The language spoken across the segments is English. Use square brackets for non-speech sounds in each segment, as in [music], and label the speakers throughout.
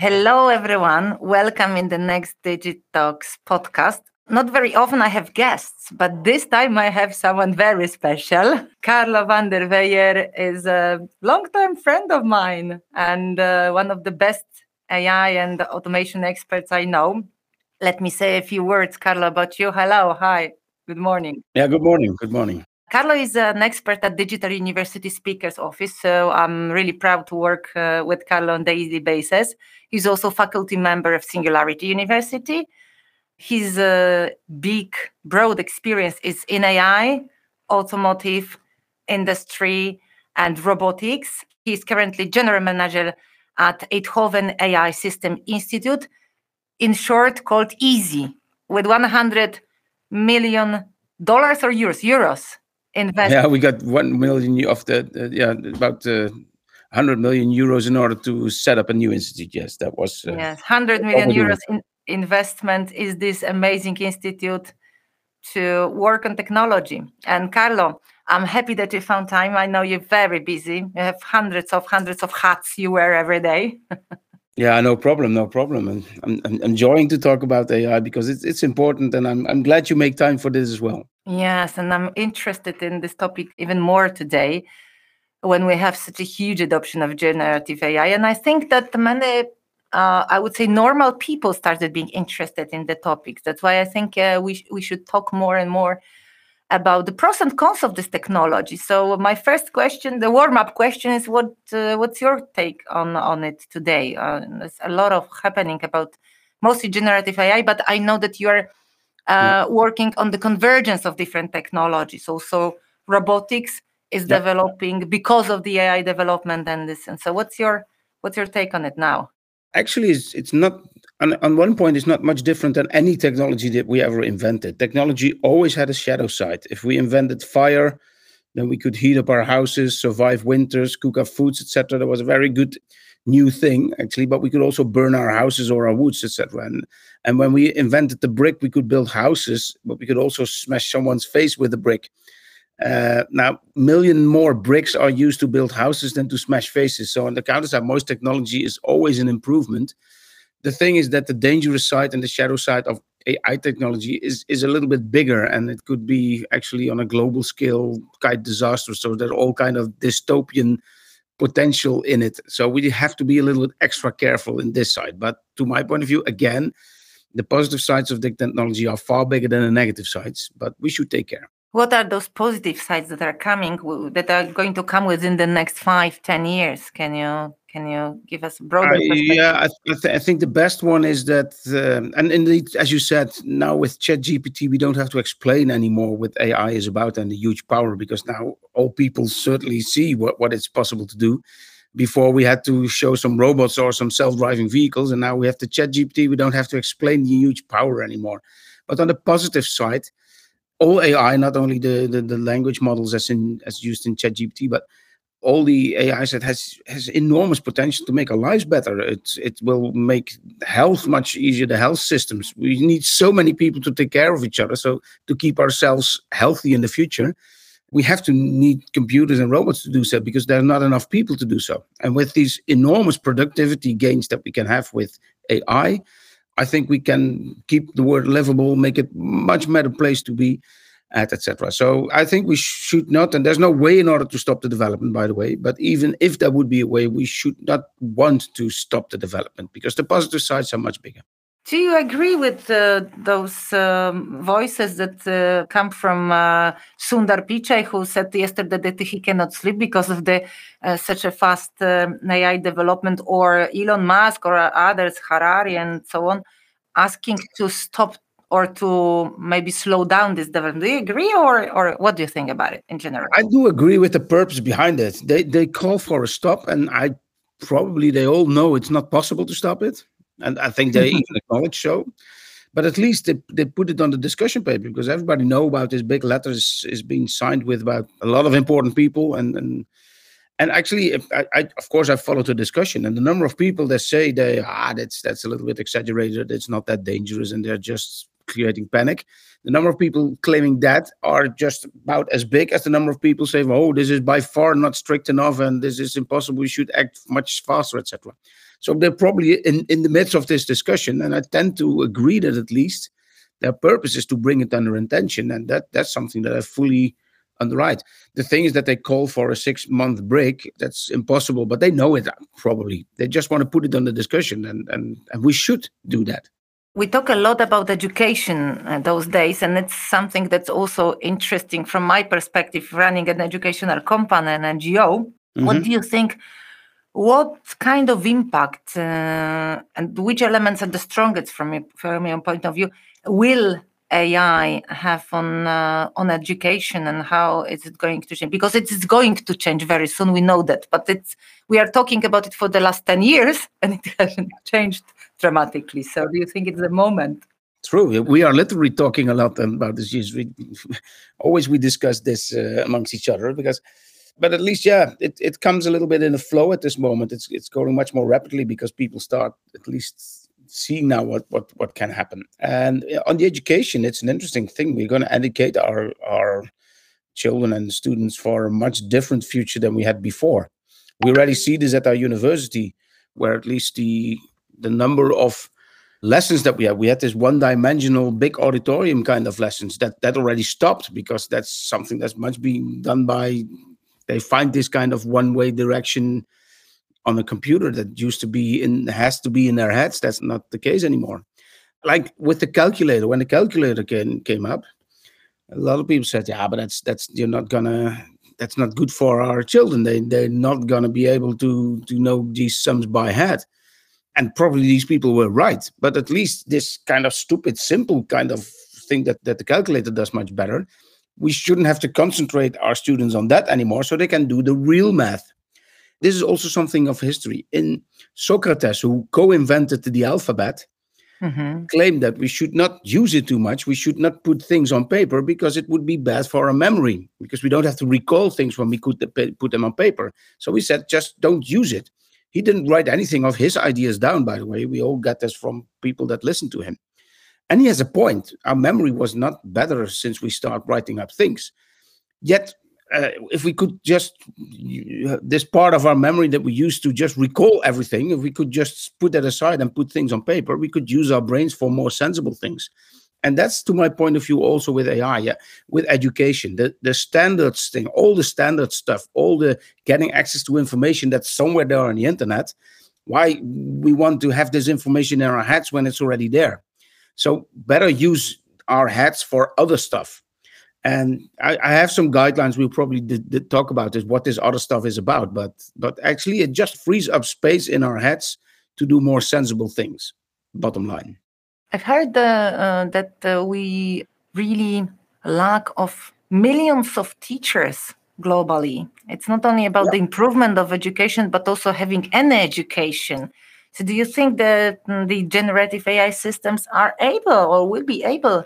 Speaker 1: Hello, everyone. Welcome in the next Digit Talks podcast. Not very often I have guests, but this time I have someone very special. Carlo van de Weijer is a long-time friend of mine and uh, one of the best AI and automation experts I know. Let me say a few words, Carlo, about you. Hello, hi, good morning.
Speaker 2: Yeah, good morning. Good morning.
Speaker 1: Carlo is an expert at Digital University Speakers Office, so I'm really proud to work uh, with Carlo on daily basis. He's also faculty member of Singularity University. His uh, big, broad experience is in AI, automotive, industry, and robotics. He's currently general manager at Eindhoven AI System Institute, in short called EASY, with 100 million dollars or euros, euros
Speaker 2: invest. Yeah, we got one million of the uh, yeah about uh, 100 million euros in order to set up a new institute. Yes, that was
Speaker 1: uh, yes, 100 million euros in investment is this amazing institute to work on technology. And Carlo, I'm happy that you found time. I know you're very busy. You have hundreds of hundreds of hats you wear every day. [laughs]
Speaker 2: yeah, no problem, no problem. And I'm, I'm, enjoying to talk about AI because it's it's important, and I'm I'm glad you make time for this as well.
Speaker 1: Yes, and I'm interested in this topic even more today when we have such a huge adoption of generative AI. And I think that many, uh, I would say, normal people started being interested in the topics. That's why I think uh, we, sh- we should talk more and more about the pros and cons of this technology. So my first question, the warm-up question, is what uh, what's your take on on it today? Uh, there's a lot of happening about mostly generative AI, but I know that you are uh, working on the convergence of different technologies. Also, robotics is yeah. developing because of the AI development and this. And so, what's your what's your take on it now?
Speaker 2: Actually, it's it's not on, on one point. It's not much different than any technology that we ever invented. Technology always had a shadow side. If we invented fire, then we could heat up our houses, survive winters, cook our foods, etc. That was a very good new thing actually but we could also burn our houses or our woods etc and and when we invented the brick we could build houses but we could also smash someone's face with a brick uh, now million more bricks are used to build houses than to smash faces so on the counter side most technology is always an improvement the thing is that the dangerous side and the shadow side of AI technology is is a little bit bigger, and it could be actually on a global scale quite disastrous. So they're all kind of dystopian potential in it. So we have to be a little bit extra careful in this side. But to my point of view, again, the positive sides of the technology are far bigger than the negative sides, but we should take care.
Speaker 1: What are those positive sides that are coming, that are going to come within the next five, ten years? Can you can you give us a broader? Uh,
Speaker 2: yeah, I, th- I, think the best one is that, um, and indeed, as you said, now with ChatGPT, we don't have to explain anymore what AI is about and the huge power because now all people certainly see what, what it's possible to do. Before we had to show some robots or some self-driving vehicles, and now we have the ChatGPT. We don't have to explain the huge power anymore. But on the positive side, all AI, not only the the, the language models as in as used in ChatGPT, but all the AI that has has enormous potential to make our lives better. It it will make health much easier. The health systems. We need so many people to take care of each other. So to keep ourselves healthy in the future, we have to need computers and robots to do so because there are not enough people to do so. And with these enormous productivity gains that we can have with AI, I think we can keep the world livable, make it much better place to be etc. So I think we should not, and there's no way in order to stop the development, by the way. But even if there would be a way, we should not want to stop the development because the positive sides are much bigger.
Speaker 1: Do you agree with uh, those um, voices that uh, come from uh, Sundar Pichai, who said yesterday that he cannot sleep because of the uh, such a fast um, AI development, or Elon Musk or others, Harari and so on, asking to stop or to maybe slow down this development. Do you agree, or or what do you think about it in general?
Speaker 2: I do agree with the purpose behind it. They they call for a stop, and I probably they all know it's not possible to stop it, and I think they [laughs] even acknowledge so. But at least they, they put it on the discussion paper because everybody know about this big letter is, is being signed with about a lot of important people and and and actually, I, I, of course, I followed the discussion, and the number of people that say they ah, that's that's a little bit exaggerated. It's not that dangerous, and they're just creating panic. The number of people claiming that are just about as big as the number of people saying, "Oh, this is by far not strict enough, and this is impossible. We should act much faster, etc." So they're probably in, in the midst of this discussion, and I tend to agree that at least their purpose is to bring it under intention, and that that's something that I fully underwrite. The thing is that they call for a six month break. That's impossible, but they know it probably. They just want to put it under discussion, and and, and we should do that.
Speaker 1: We talk a lot about education uh, those days, and it's something that's also interesting from my perspective, running an educational company, an NGO. Mm-hmm. What do you think? What kind of impact uh, and which elements are the strongest from your, from your point of view will AI have on uh, on education and how is it going to change? Because it is going to change very soon. We know that, but it's we are talking about it for the last ten years [laughs] and it hasn't changed dramatically. So, do you think it's the moment?
Speaker 2: True. We are literally talking a lot about this. We, always we discuss this uh, amongst each other because, but at least yeah, it, it comes a little bit in the flow at this moment. It's it's going much more rapidly because people start at least seeing now what what what can happen. And on the education, it's an interesting thing. We're going to educate our our children and students for a much different future than we had before. We already see this at our university, where at least the the number of lessons that we had. We had this one dimensional big auditorium kind of lessons that that already stopped because that's something that's much being done by they find this kind of one way direction on a computer that used to be in has to be in their heads. That's not the case anymore. Like with the calculator, when the calculator came came up, a lot of people said, "Yeah, but that's that's you're not gonna that's not good for our children. They they're not gonna be able to to know these sums by head." And probably these people were right, but at least this kind of stupid, simple kind of thing that that the calculator does much better. We shouldn't have to concentrate our students on that anymore, so they can do the real math this is also something of history. In Socrates, who co invented the alphabet, mm-hmm. claimed that we should not use it too much. We should not put things on paper because it would be bad for our memory, because we don't have to recall things when we put, put them on paper. So we said, just don't use it. He didn't write anything of his ideas down, by the way. We all got this from people that listened to him. And he has a point. Our memory was not better since we start writing up things. Yet uh, if we could just this part of our memory that we used to just recall everything if we could just put that aside and put things on paper we could use our brains for more sensible things and that's to my point of view also with ai yeah with education. The the standards thing all the standard stuff all the getting access to information that's somewhere there on the internet why we want to have this information in our heads when it's already there. So better use our heads for other stuff. And I, I, have some guidelines. We'll probably did, did talk about is what this other stuff is about but but actually it just frees up space in our heads to do more sensible things bottom line
Speaker 1: i've heard uh, that uh, we really lack of millions of teachers globally it's not only about yeah. the improvement of education but also having any education so do you think that mm, the generative ai systems are able or will be able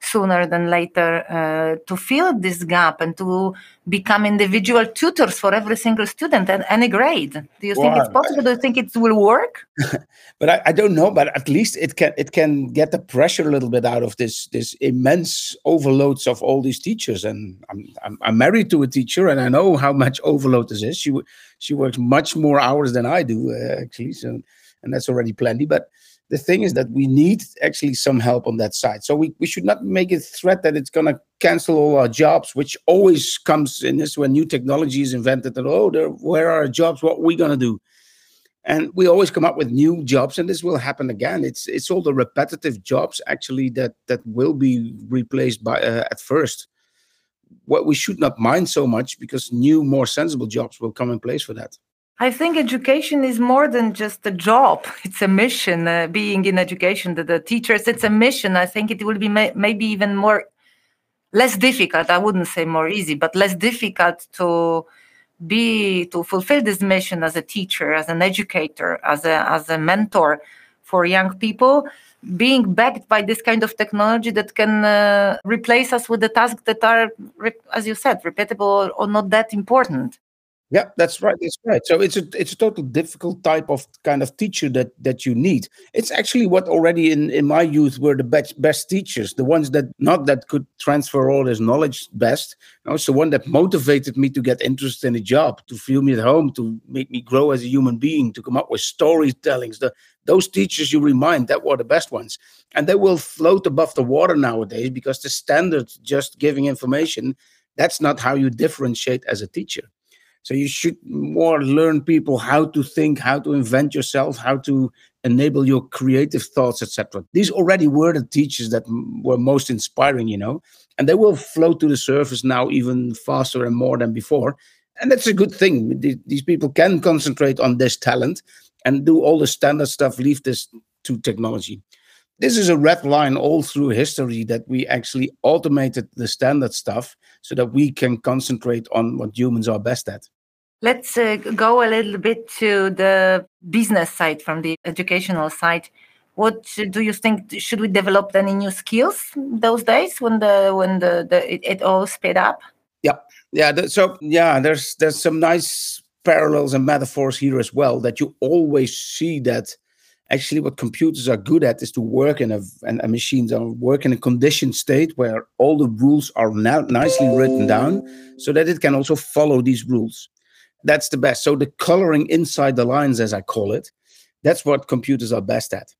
Speaker 1: sooner than later uh, to fill this gap and to become individual tutors for every single student at any grade. Do you think well, it's possible? Do you think it will work? [laughs]
Speaker 2: But I, I, don't know but at least it can it can get the pressure a little bit out of this this immense overloads of all these teachers. And i'm i'm, I'm married to a teacher and i know how much overload this is. She she works much more hours than i do uh, actually so and that's already plenty but the thing is that we need actually some help on that side. So we, we should not make a threat that it's going to cancel all our jobs, which always comes in this when new technology is invented. That oh, there, where are our jobs? What are we going to do? And we always come up with new jobs, and this will happen again. It's it's all the repetitive jobs actually that that will be replaced by uh, at first. What we should not mind so much because new, more sensible jobs will come in place for that.
Speaker 1: I think education is more than just a job. [laughs] It's a mission. Uh, being in education, the, the, teachers, it's a mission. I think it will be may, maybe even more, less difficult. I wouldn't say more easy, but less difficult to be to fulfill this mission as a teacher, as an educator, as a as a mentor for young people. Being backed by this kind of technology that can uh, replace us with the tasks that are, as you said, repeatable or not that important.
Speaker 2: Yeah, that's right. That's right. So it's a it's a total difficult type of kind of teacher that that you need. It's actually what already in in my youth were the best best teachers, the ones that not that could transfer all this knowledge best. Know, one that motivated me to get interested in a job, to feel me at home, to make me grow as a human being, to come up with storytellings. The those teachers you remind that were the best ones, and they will float above the water nowadays because the standard just giving information. That's not how you differentiate as a teacher. So you should more learn people how to think, how to invent yourself, how to enable your creative thoughts, etc. These already were the teachers that were most inspiring, you know, and they will float to the surface now even faster and more than before. And that's a good thing. These people can concentrate on this talent and do all the standard stuff, leave this to technology. This is a red line all through history that we actually automated the standard stuff so that we can concentrate on what humans are best at.
Speaker 1: Let's uh, go a little bit to the business side from the educational side. What do you think? Should we develop any new skills those days when the when the, the it, it all sped up?
Speaker 2: Yeah, yeah. so yeah, there's there's some nice parallels and metaphors here as well that you always see that actually what computers are good at is to work in a and, machines are work in a conditioned state where all the rules are now nicely written down so that it can also follow these rules. That's the best. So the coloring inside the lines as i call it that's what computers are best at.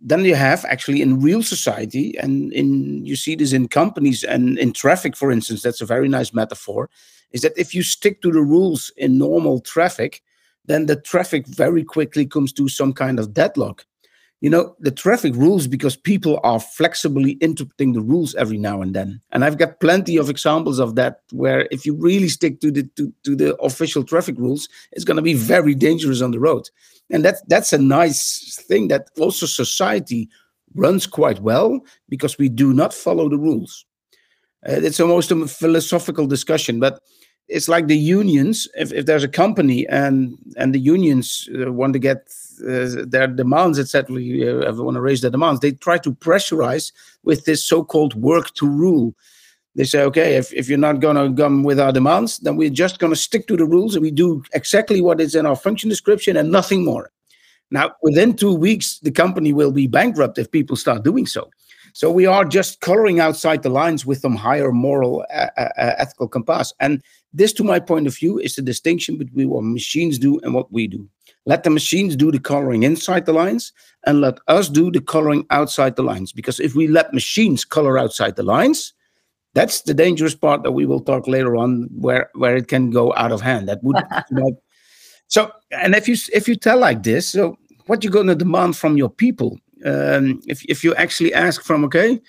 Speaker 2: Then you have actually in real society and in you see this in companies and in traffic for instance that's a very nice metaphor is that if you stick to the rules in normal traffic then the traffic very quickly comes to some kind of deadlock. You know, the traffic rules because people are flexibly interpreting the rules every now and then. And I've got plenty of examples of that where if you really stick to the to, to the official traffic rules, it's going to be very dangerous on the road. And that's that's a nice thing that also society runs quite well because we do not follow the rules. Uh, it's almost a philosophical discussion, but it's like the unions if, if there's a company and and the unions uh, want to get uh, their demands etc uh, want to raise their demands they try to pressurize with this so-called work to rule. They say okay if, if you're not going to come with our demands then we're just going to stick to the rules and we do exactly what is in our function description and nothing more. Now within two weeks the company will be bankrupt if people start doing so. So we are just coloring outside the lines with some higher moral, uh, uh, uh, ethical compass. And this, to my point of view, is the distinction between what machines do and what we do. Let the machines do the coloring inside the lines and let us do the coloring outside the lines. Because if we let machines color outside the lines, that's the dangerous part that we will talk later on where where it can go out of hand that would [laughs] so and if you if you tell like this so what you're going to demand from your people um, if if you actually ask from okay,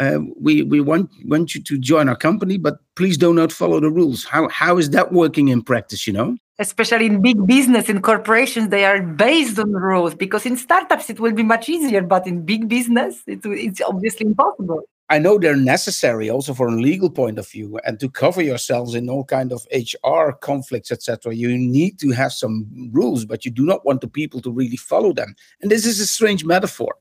Speaker 2: uh, we we want want you to join our company, but please do not follow the rules. How how is that working in practice? You know,
Speaker 1: especially in big business in corporations, they are based on rules. Because in startups it will be much easier, but in big business, it, it's obviously impossible.
Speaker 2: I know they're necessary also from a legal point of view and to cover yourselves in all kind of HR conflicts, etc. You need to have some rules, but you do not want the people to really follow them. And this is a strange metaphor,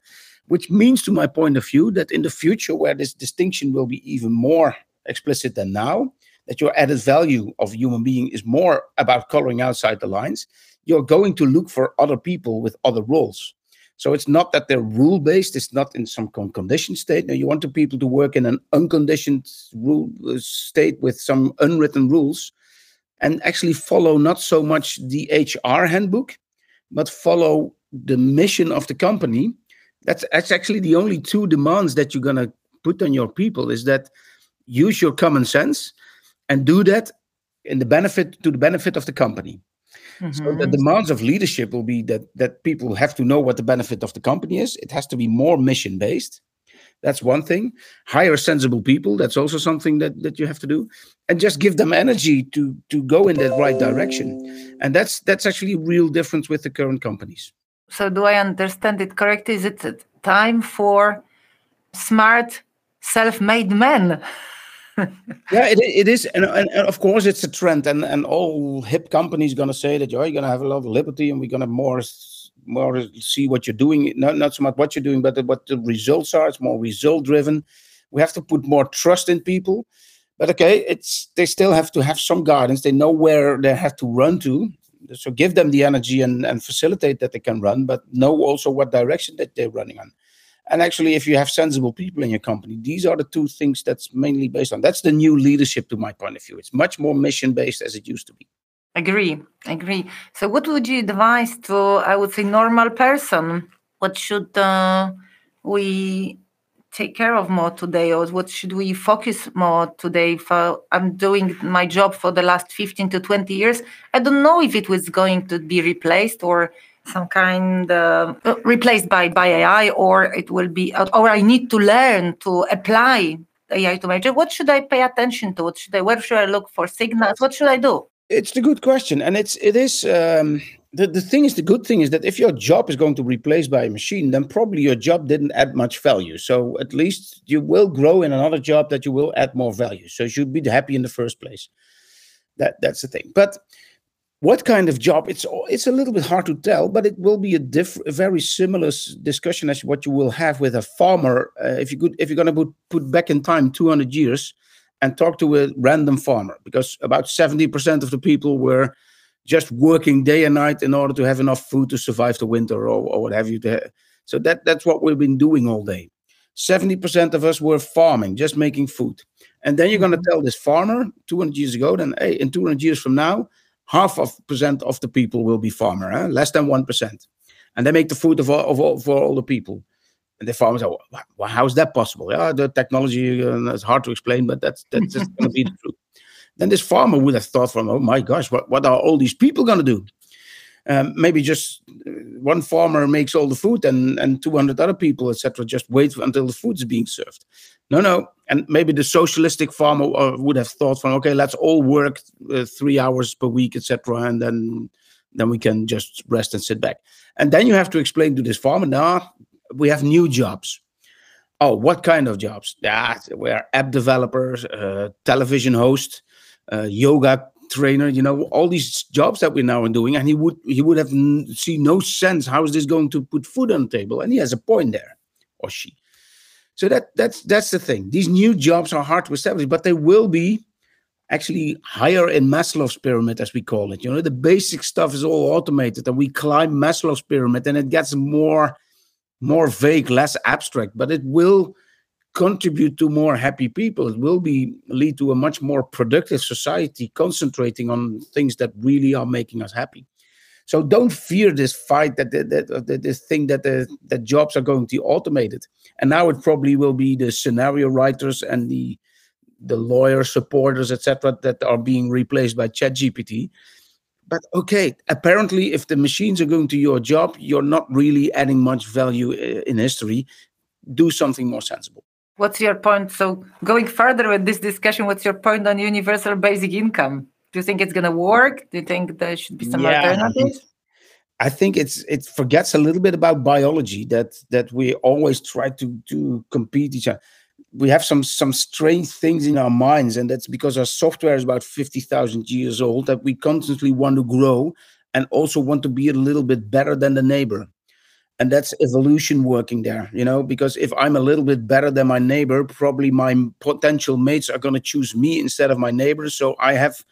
Speaker 2: which means, to my point of view, that in the future, where this distinction will be even more explicit than now, that your added value of human being is more about coloring outside the lines, you're going to look for other people with other roles. So it's not that they're rule based. It's not in some conditioned state. Now you want the people to work in an unconditioned rule uh, state with some unwritten rules, and actually follow not so much the HR handbook, but follow the mission of the company. That's that's actually the only two demands that you're gonna put on your people is that use your common sense and do that in the benefit to the benefit of the company. Mm-hmm. So the demands of leadership will be that that people have to know what the benefit of the company is. It has to be more mission based. That's one thing. Hire sensible people. That's also something that, that you have to do, and just give them energy to to go in that right direction. And that's that's actually a real difference with the current companies.
Speaker 1: So do I understand it correctly? Is it time for smart, self-made men? [laughs]
Speaker 2: yeah, it, it is, and, and, and, of course it's a trend, and and all hip companies gonna say that oh, you're gonna have a lot of liberty, and we're gonna more more see what you're doing, not not so much what you're doing, but what the results are. It's more result driven. We have to put more trust in people, but okay, it's they still have to have some guidance. They know where they have to run to. So give them the energy and, and facilitate that they can run, but know also what direction that they're running on. And actually, if you have sensible people in your company, these are the two things that's mainly based on. That's the new leadership, to my point of view. It's much more mission based as it used to be.
Speaker 1: Agree, agree. So, what would you advise to, I would say, normal person? What should uh, we take care of more today, or what should we focus more today? For I'm doing my job for the last 15 to 20 years. I don't know if it was going to be replaced or some kind uh, replaced by by AI, or it will be, or I need to learn to apply AI to my job. What should I pay attention to? What should I? Where should I look for signals? What should I do?
Speaker 2: It's a good question, and it's it is. Um, the, the thing is the good thing is that if your job is going to be replaced by a machine then probably your job didn't add much value. So at least you will grow in another job that you will add more value. So you should be happy in the first place. That that's the thing. But what kind of job it's it's a little bit hard to tell but it will be a, diff, a very similar discussion as what you will have with a farmer. Uh, if you could if you're going to put, put back in time 200 years and talk to a random farmer because about 70% of the people were just working day and night in order to have enough food to survive the winter or, or what have you. So that that's what we've been doing all day. 70% of us were farming, just making food. And then you're going to mm-hmm. tell this farmer 200 years ago, then, hey, in 200 years from now, half of percent of the people will be farmer, huh? less than 1%. And they make the food of all, of all, for all the people. And the farmers are, well, how is that possible? Yeah, the technology uh, is hard to explain, but that's, that's just going to be the truth then this farmer would have thought from, oh my gosh, what, what are all these people going to do? Um, maybe just uh, one farmer makes all the food and, and 200 other people, etc., just wait until the food is being served. No, no. And maybe the socialistic farmer uh, would have thought from, okay, let's all work uh, three hours per week, etc., and then then we can just rest and sit back. And then you have to explain to this farmer, now we have new jobs. Oh, what kind of jobs? Yeah, we're app developers, uh, television host, uh, yoga trainer you know all these jobs that we're now doing and he would he would have n- see no sense how is this going to put food on the table? And he has a point there or she. So that that's that's the thing. These new jobs are hard to establish but they will be actually higher in maslow's pyramid as we call it. You know the basic stuff is all automated and we climb maslow's pyramid and it gets more more vague less abstract but it will contribute to more happy people. It will be lead to a much more productive society, concentrating on things that really are making us happy. So don't fear this fight that that, that, that this thing that the that jobs are going to be automated. And now it probably will be the scenario writers and the the lawyer supporters, etc., that are being replaced by ChatGPT. But okay, apparently, if the machines are going to your job, you're not really adding much value uh, in history. Do something more sensible.
Speaker 1: What's your point? So, going further with this discussion, what's your point on universal basic income? Do you think it's going to work? Do you think there should be some yeah, alternatives?
Speaker 2: I think it's it forgets a little bit about biology that that we always try to to compete each other. We have some some strange things in our minds, and that's because our software is about fifty thousand years old. That we constantly want to grow and also want to be a little bit better than the neighbor and that's evolution working there you know because if i'm a little bit better than my neighbor probably my potential mates are going to choose me instead of my neighbor so i have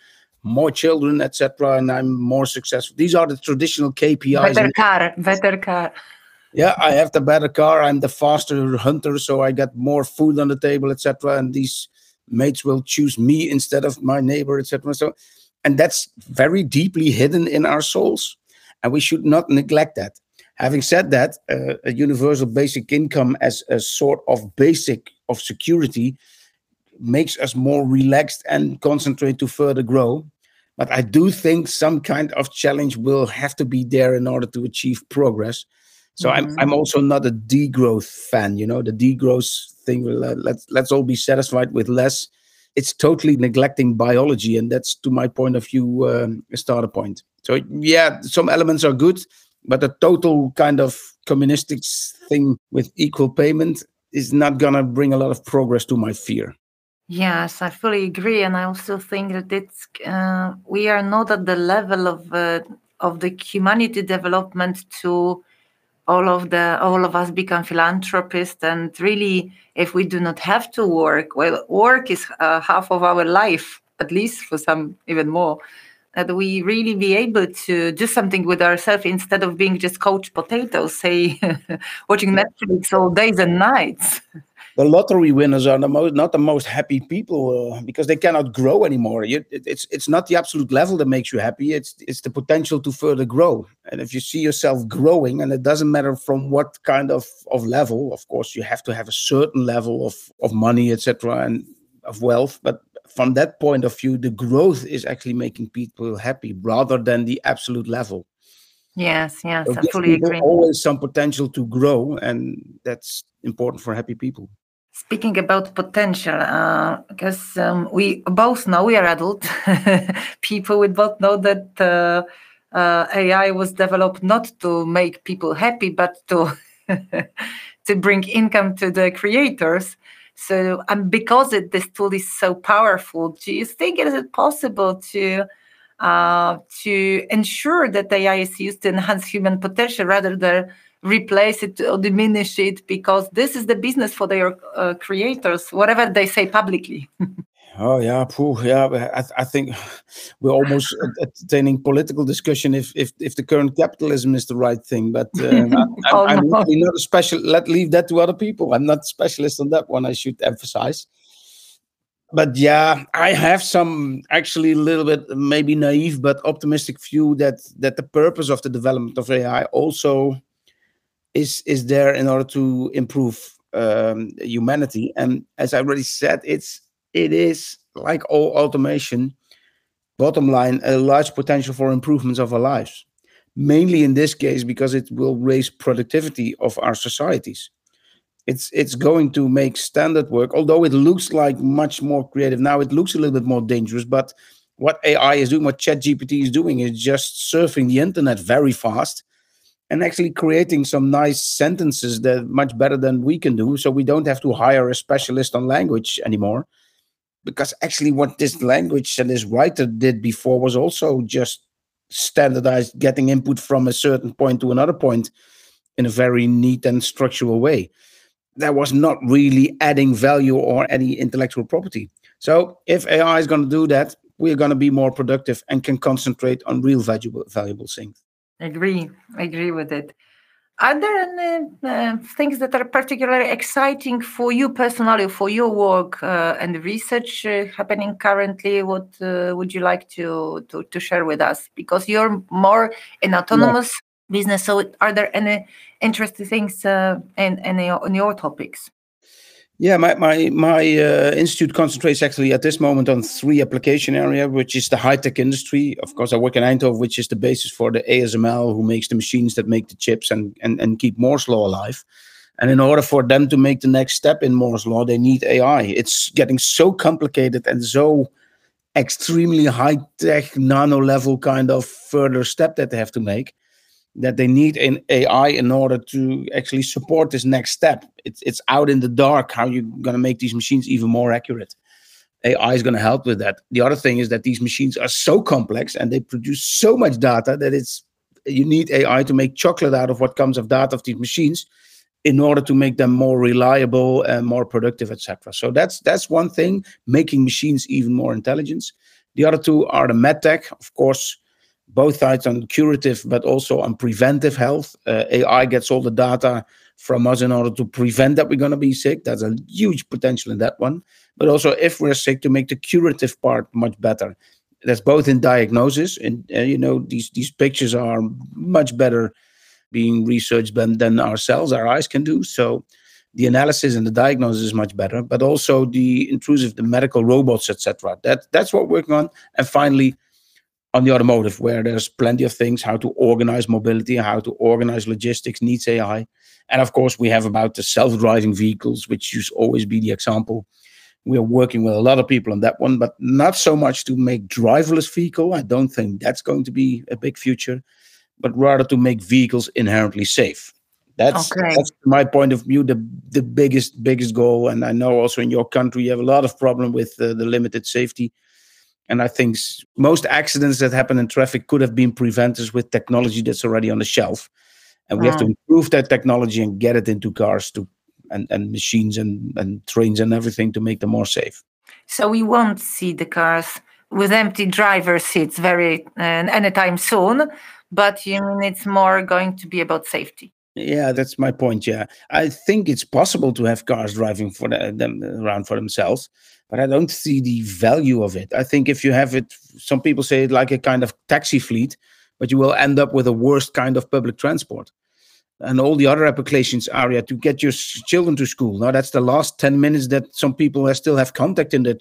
Speaker 2: more children etc and i'm more successful. These are the traditional kpis
Speaker 1: better car better car.
Speaker 2: Yeah i have the better car i'm the faster hunter so i get more food on the table etc and these mates will choose me instead of my neighbor etc so and that's very deeply hidden in our souls and we should not neglect that Having said that, uh, a universal basic income as a sort of basic of security makes us more relaxed and concentrate to further grow. But I do think some kind of challenge will have to be there in order to achieve progress. So mm-hmm. I'm I'm also not a degrowth fan. You know, the degrowth thing. Let's let's all be satisfied with less. It's totally neglecting biology, and that's to my point of view um, a starter point. So yeah, some elements are good, but a total kind of communistic thing with equal payment is not going to bring a lot of progress to my fear.
Speaker 1: Yes, I fully agree, and I also think that it's uh, we are not at the level of uh, of the humanity development to all of the all of us become philanthropists and really if we do not have to work well work is uh, half of our life at least for some even more that we really be able to do something with ourselves instead of being just couch potatoes say [laughs] watching netflix all days and nights [laughs]
Speaker 2: the lottery winners are the most not the most happy people uh, because they cannot grow anymore. You, it, it's it's not the absolute level that makes you happy. It's it's the potential to further grow. And if you see yourself growing, and it doesn't matter from what kind of of level. Of course, you have to have a certain level of of money, etc., and of wealth. But from that point of view, the growth is actually making people happy rather than the absolute level.
Speaker 1: Yes, yes, so I fully agree.
Speaker 2: Always some potential to grow, and that's important for happy people.
Speaker 1: Speaking about potential, uh, because um, we both know we are adult [laughs] people, we both know that uh, uh, AI was developed not to make people happy, but to [laughs] to bring income to the creators. So, and because it, this tool is so powerful, do you think is it possible to uh, to ensure that AI is used to enhance human potential rather than replace it or diminish it? Because this is the business for their uh, creators whatever they say publicly [laughs]
Speaker 2: oh yeah pooh, yeah I, I, think we're almost [laughs] entertaining political discussion if, if if the current capitalism is the right thing but [laughs] um, I, oh, I'm, no. not a special let leave that to other people i'm not a specialist on that one i should emphasize but yeah, I have some actually a little bit maybe naive but optimistic view that that the purpose of the development of AI also is is there in order to improve um, humanity. And as I already said, it's it is like all automation. Bottom line, a large potential for improvements of our lives. Mainly in this case because it will raise productivity of our societies. It's it's going to make standard work, although it looks like much more creative now. It looks a little bit more dangerous, but what AI is doing, what ChatGPT is doing, is just surfing the internet very fast and actually creating some nice sentences that much better than we can do. So we don't have to hire a specialist on language anymore. Because actually, what this language and this writer did before was also just standardized, getting input from a certain point to another point in a very neat and structural way. That was not really adding value or any intellectual property. So, if AI is going to do that, we're going to be more productive and can concentrate on real valuable, valuable things
Speaker 1: agree I agree with it are there any uh, things that are particularly exciting for you personally for your work uh, and research uh, happening currently what uh, would you like to, to, to share with us because you're more in autonomous yeah. business so are there any interesting things uh, in, in, your, in your topics
Speaker 2: yeah, my my my uh, institute concentrates actually at this moment on three application area, which is the high tech industry. Of course, I work in Eindhoven, which is the basis for the ASML, who makes the machines that make the chips and and and keep Moore's law alive. And in order for them to make the next step in Moore's law, they need AI. It's getting so complicated and so extremely high tech, nano level kind of further step that they have to make that they need an AI in order to actually support this next step. It's it's out in the dark how you're going to make these machines even more accurate. AI is going to help with that. The other thing is that these machines are so complex and they produce so much data that it's you need AI to make chocolate out of what comes of data of these machines in order to make them more reliable and more productive, etc. So that's that's one thing, making machines even more intelligent. The other two are the medtech, of course both sides on curative but also on preventive health. Uh, AI gets all the data from us in order to prevent that we're going to be sick. That's a huge potential in that one. But also, if we're sick, to make the curative part much better. That's both in diagnosis, and uh, you know these these pictures are much better being researched than than ourselves, our eyes can do. So the analysis and the diagnosis is much better. But also the intrusive, the medical robots, etc. That that's what we're working on. And finally, on the automotive where there's plenty of things how to organize mobility how to organize logistics needs ai and of course we have about the self-driving vehicles which used always be the example. We're working with a lot of people on that one but not so much to make driverless vehicle. I don't think that's going to be a big future but rather to make vehicles inherently safe. That's, okay. that's my point of view the the biggest biggest goal. And i know also in your country you have a lot of problem with uh, the limited safety and I think most accidents that happen in traffic could have been prevented with technology that's already on the shelf. and we have to improve that technology and get it into cars to and, and machines and, and trains and everything to make them more safe.
Speaker 1: So we won't see the cars with empty driver seats very uh, anytime soon but you mean it's more going to be about safety?
Speaker 2: Yeah that's my point yeah. I think it's possible to have cars driving for the, them around for themselves but i don't see the value of it i think if you have it some people say it like a kind of taxi fleet but you will end up with a worst kind of public transport and all the other applications area to get your children to school. Now that's the last 10 minutes that some people still have contact in their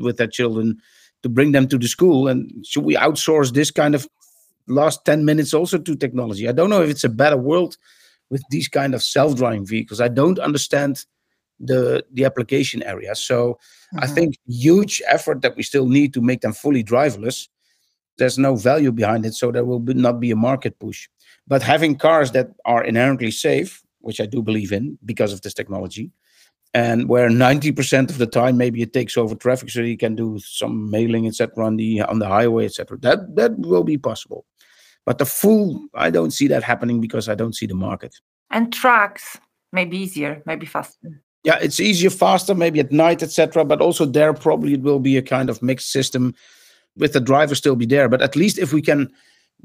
Speaker 2: with their children to bring them to the school. And should we outsource this kind of last 10 minutes also to technology? I don't know if it's a better world with these kind of self-driving vehicles. I don't understand the the application area. So mm-hmm. I think huge effort that we still need to make them fully driverless. There's no value behind it, so there will be, not be a market push. But having cars that are inherently safe, which I do believe in because of this technology, and where 90% of the time maybe it takes over traffic so you can do some mailing etc on the on the highway etc that that will be possible but the full i don't see that happening because i don't see the market
Speaker 1: and trucks maybe easier maybe faster
Speaker 2: yeah it's easier faster maybe at night etc but also there probably it will be a kind of mixed system with the driver still be there. But at least if we can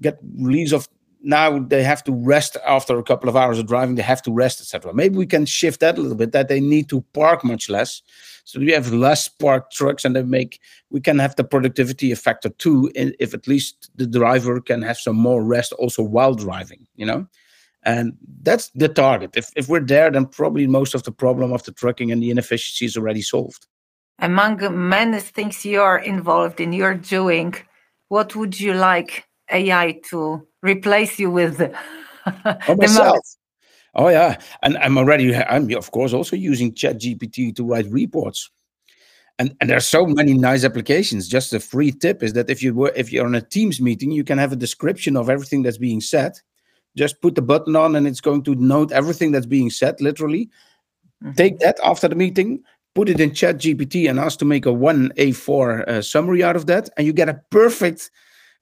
Speaker 2: get release of now they have to rest after a couple of hours of driving they have to rest etc maybe we can shift that a little bit that they need to park much less. So we have less parked trucks and they make we can have the productivity factor too if at least the driver can have some more rest also while driving you know and that's the target if, if we're there then probably most of the problem of the trucking and the inefficiency is already solved
Speaker 1: among many things you are involved in you're doing what would you like ai to replace you with [laughs]
Speaker 2: oh, myself. Oh yeah, and I'm already. I'm of course also using Chat GPT to write reports, and and there's so many nice applications. Just a free tip is that if you were if you're on a Teams meeting, you can have a description of everything that's being said. Just put the button on, and it's going to note everything that's being said. Literally, mm-hmm. take that after the meeting, put it in Chat GPT, and ask to make a one A4 uh, summary out of that, and you get a perfect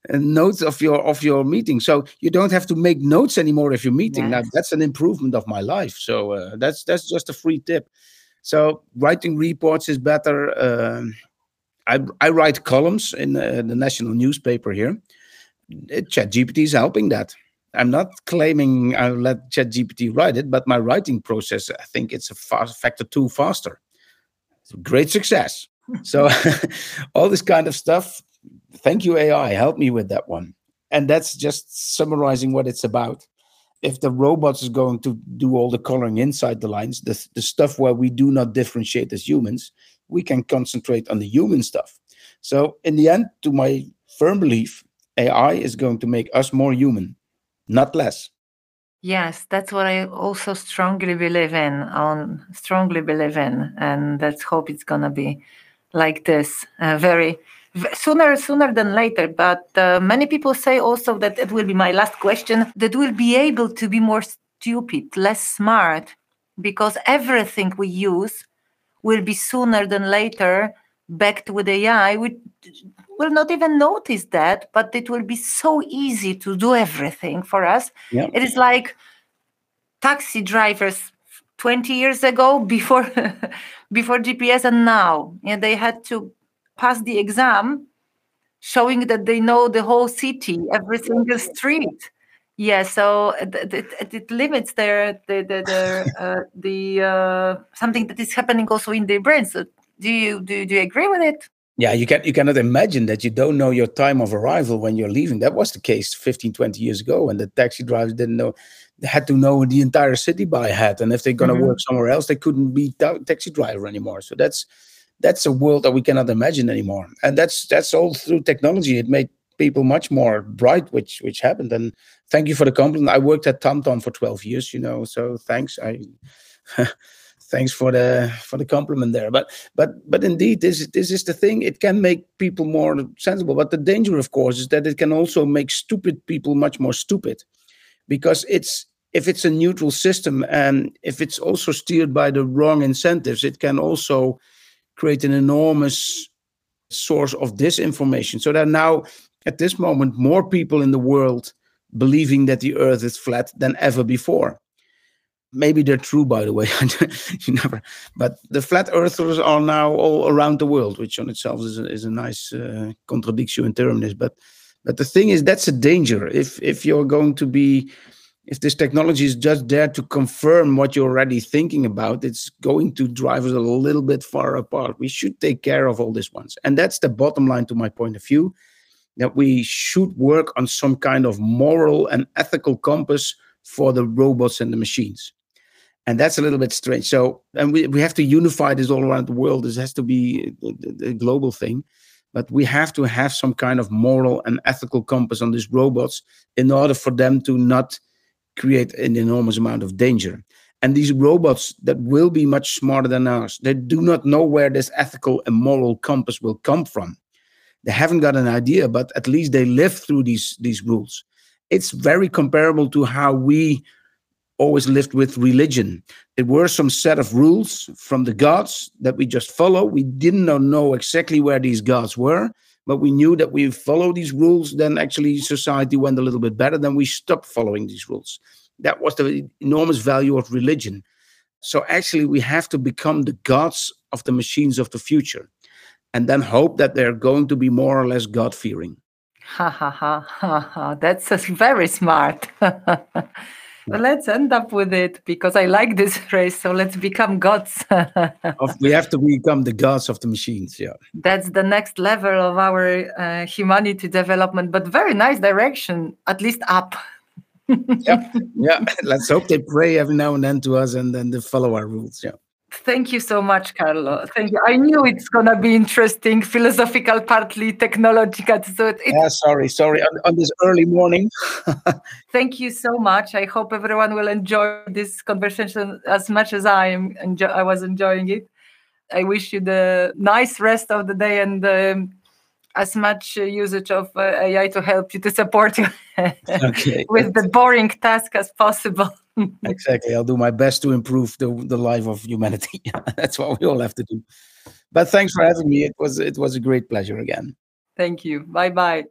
Speaker 2: notes of your of your meeting. So you don't have to make notes anymore if you're meeting. Yes. now that's an improvement of my life. So uh, that's that's just a free tip. So writing reports is better. Uh, I, I write columns in uh, the national newspaper here. Chat gpt is helping that i'm not claiming i'll let chat gpt write it but my writing process i think it's a fast factor two faster. Great success. [laughs] So [laughs] all this kind of stuff thank you ai help me with that one. And that's just summarizing what it's about. If the robots is going to do all the coloring inside the lines the, the stuff where we do not differentiate as humans we can concentrate on the human stuff. So in the end to my firm belief ai is going to make us more human not less.
Speaker 1: Yes that's what i also strongly believe in on strongly believe in and let's hope it's going to be like this uh, very sooner sooner than later but uh, many people say also that it will be my last question that we'll be able to be more stupid less smart because everything we use will be sooner than later backed with ai we will not even notice that but it will be so easy to do everything for us.
Speaker 2: Yeah.
Speaker 1: it is like taxi drivers 20 years ago [laughs] before before gps and now. Yeah, they had to pass the exam showing that they know the whole city every single street. Yeah so it, it, it limits their the the the, [laughs] uh, the uh, something that is happening also in their brains. So do you do, do you agree with it
Speaker 2: yeah you can you cannot imagine that you don't know your time of arrival when you're leaving that was the case 15 20 years ago and the taxi drivers didn't know they had to know the entire city by head and if they're going to mm-hmm. work somewhere else they couldn't be ta- taxi driver anymore so that's that's a world that we cannot imagine anymore. And that's that's all through technology. It made people much more bright, which which happened. And thank you for the compliment. I worked at TomTom for 12 years, you know, so thanks. I [laughs] thanks for the for the compliment there. But but but indeed, this this is the thing. It can make people more sensible. But the danger, of course, is that it can also make stupid people much more stupid, because it's if it's a neutral system and if it's also steered by the wrong incentives, it can also create an enormous source of disinformation. So there now, at this moment, more people in the world believing that the earth is flat than ever before. Maybe they're true, by the way. [laughs] you never, but the flat earthers are now all around the world, which on itself is a, is a nice uh, contradiction in terms. But but the thing is, that's a danger. If if you're going to be if this technology is just there to confirm what you're already thinking about, it's going to drive us a little bit far apart. We should take care of all these ones. And that's the bottom line to my point of view that we should work on some kind of moral and ethical compass for the robots and the machines. And that's a little bit strange. So, and we, we have to unify this all around the world. This has to be a, a global thing. But we have to have some kind of moral and ethical compass on these robots in order for them to not create an enormous amount of danger. And these robots that will be much smarter than us, they do not know where this ethical and moral compass will come from. They haven't got an idea, but at least they live through these, these rules. It's very comparable to how we always lived with religion. There were some set of rules from the gods that we just follow. We didn't know exactly where these gods were, but we knew that we follow these rules, then actually society went a little bit better. Then we stopped following these rules. That was the enormous value of religion. So actually, we have to become the gods of the machines of the future, and then hope that they're going to be more or less God fearing.
Speaker 1: Ha ha ha ha ha! That's very smart. [laughs] let's end up with it because I like this [laughs] phrase. So let's become gods. [laughs]
Speaker 2: we have to become the gods of the machines. Yeah.
Speaker 1: That's the next level of our uh, humanity development, but very nice direction, at least up.
Speaker 2: yep. [laughs] Yeah. Let's hope they pray every now and then to us and then they follow our rules. Yeah.
Speaker 1: Thank you so much, Carlo. Thank you. I knew it's gonna be interesting, philosophical, partly technological. So it,
Speaker 2: yeah, sorry, sorry. On, on this early morning. [laughs]
Speaker 1: thank you so much. I hope everyone will enjoy this conversation as much as I am. Enjoy, I was enjoying it. I wish you the nice rest of the day and um, as much usage of uh, AI to help you to support you [laughs] okay. with the boring task as possible [laughs]
Speaker 2: exactly. I'll do my best to improve the, the life of humanity. [laughs] That's what we all have to do. But thanks for having me. It was it was a great pleasure again.
Speaker 1: Thank you. Bye bye.